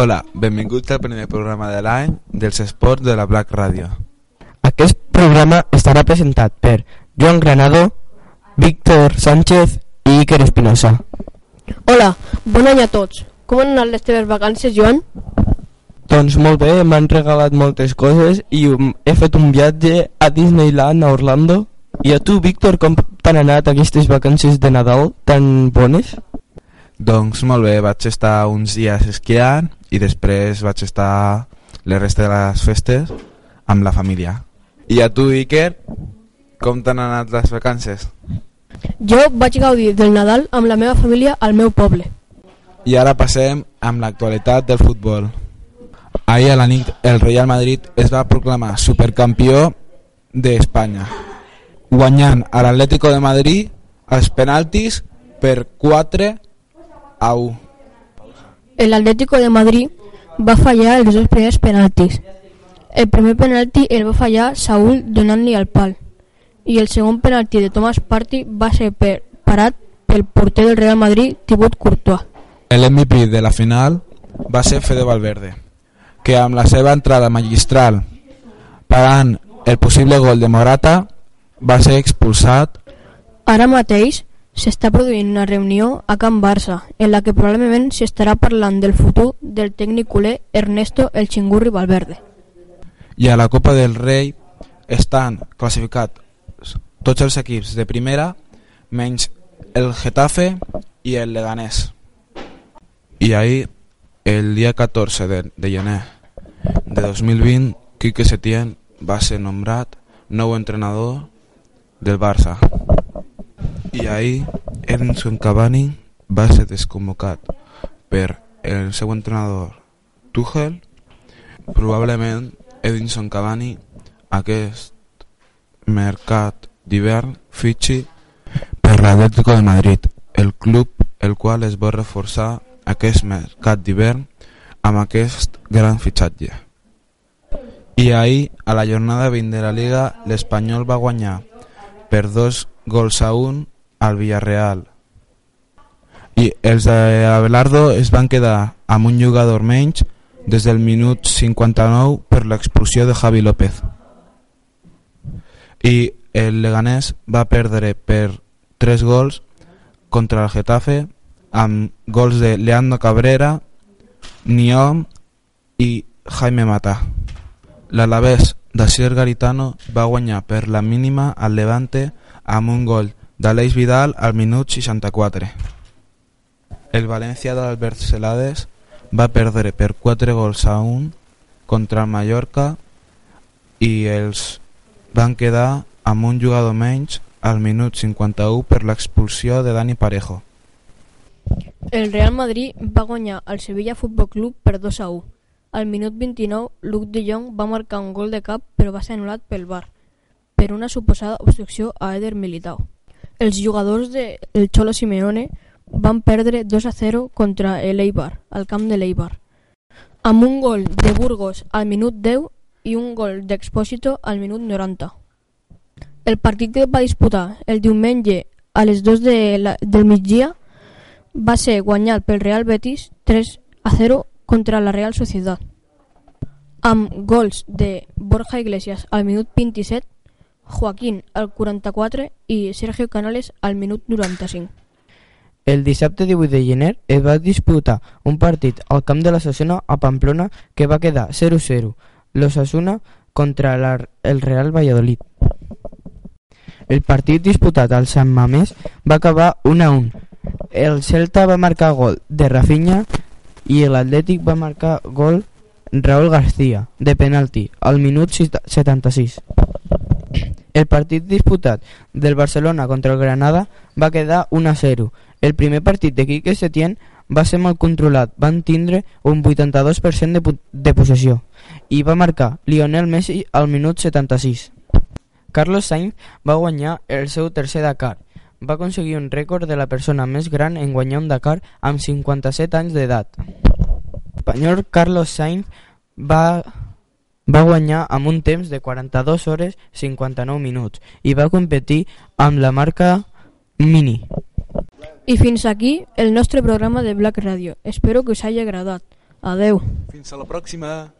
Hola, benvinguts al primer programa de l'any dels esports de la Black Radio. Aquest programa estarà presentat per Joan Granado, Víctor Sánchez i Iker Espinosa. Hola, bon any a tots. Com han anat les teves vacances, Joan? Doncs molt bé, m'han regalat moltes coses i um, he fet un viatge a Disneyland a Orlando. I a tu, Víctor, com t'han anat aquestes vacances de Nadal tan bones? Doncs molt bé, vaig estar uns dies esquiant i després vaig estar les restes de les festes amb la família. I a tu, Iker, com t'han anat les vacances? Jo vaig gaudir del Nadal amb la meva família al meu poble. I ara passem amb l'actualitat del futbol. Ahir a la nit el Real Madrid es va proclamar supercampió d'Espanya, guanyant a l'Atlético de Madrid els penaltis per 4 a 1. El Atlético de Madrid va fallar els dos primers penaltis. El primer penalti el va fallar Saúl donant-li al pal i el segon penalti de Thomas Partey va ser per, parat pel porter del Real Madrid, Thibaut Courtois. El MVP de la final va ser Fede Valverde, que amb la seva entrada magistral parant el possible gol de Morata va ser expulsat. Ara mateix s'està produint una reunió a Can Barça en la que probablement s'estarà parlant del futur del tècnic culer Ernesto El Chingurri Valverde. I a la Copa del Rei estan classificats tots els equips de primera menys el Getafe i el Leganés. I ahir, el dia 14 de, de gener de 2020, Quique Setién va ser nombrat nou entrenador del Barça. I ahir, Edinson Cavani va ser desconvocat per el seu entrenador Tuchel. Probablement Edinson Cavani aquest mercat d'hivern fitxi per l'Atlético de Madrid, el club el qual es vol reforçar aquest mercat d'hivern amb aquest gran fitxatge. I ahir, a la jornada 20 de la Liga, l'Espanyol va guanyar per dos gols a un al Villarreal. I els de Abelardo es van quedar amb un jugador menys des del minut 59 per l'expulsió de Javi López. I el Leganés va perdre per 3 gols contra el Getafe amb gols de Leandro Cabrera, Niom i Jaime Mata. L'Alavés d'Asier Garitano va guanyar per la mínima al Levante amb un gol d'Aleix Vidal al minut 64. El València d'Albert Celades va perdre per 4 gols a 1 contra el Mallorca i els van quedar amb un jugador menys al minut 51 per l'expulsió de Dani Parejo. El Real Madrid va guanyar al Sevilla Futbol Club per 2 a 1. Al minut 29, Luc de Jong va marcar un gol de cap però va ser anul·lat pel VAR per una suposada obstrucció a Eder Militao. Els jugadors del de Cholo Simeone van perdre 2 a 0 contra el Eibar, al camp de l'Eibar, amb un gol de Burgos al minut 10 i un gol d'Expósito al minut 90. El partit que va disputar el diumenge a les 2 de la, del migdia va ser guanyat pel Real Betis 3 a 0 contra la Real Sociedad, amb gols de Borja Iglesias al minut 27, Joaquín al 44 i Sergio Canales al minut 95. El dissabte 18 de gener es va disputar un partit al camp de l'Ossassuna a Pamplona que va quedar 0-0, l'Ossassuna contra la, el Real Valladolid. El partit disputat al Sant Mamés va acabar 1-1. El Celta va marcar gol de Rafinha i l'Atlètic va marcar gol Raúl García de penalti al minut 76. El partit disputat del Barcelona contra el Granada va quedar 1-0. El primer partit de Quique Setién va ser molt controlat, van tindre un 82% de, de possessió i va marcar Lionel Messi al minut 76. Carlos Sainz va guanyar el seu tercer Dakar. Va aconseguir un rècord de la persona més gran en guanyar un Dakar amb 57 anys d'edat. L'espanyol Carlos Sainz va, va guanyar amb un temps de 42 hores 59 minuts i va competir amb la marca Mini. I fins aquí el nostre programa de Black Radio. Espero que us hagi agradat. Adeu. Fins a la pròxima!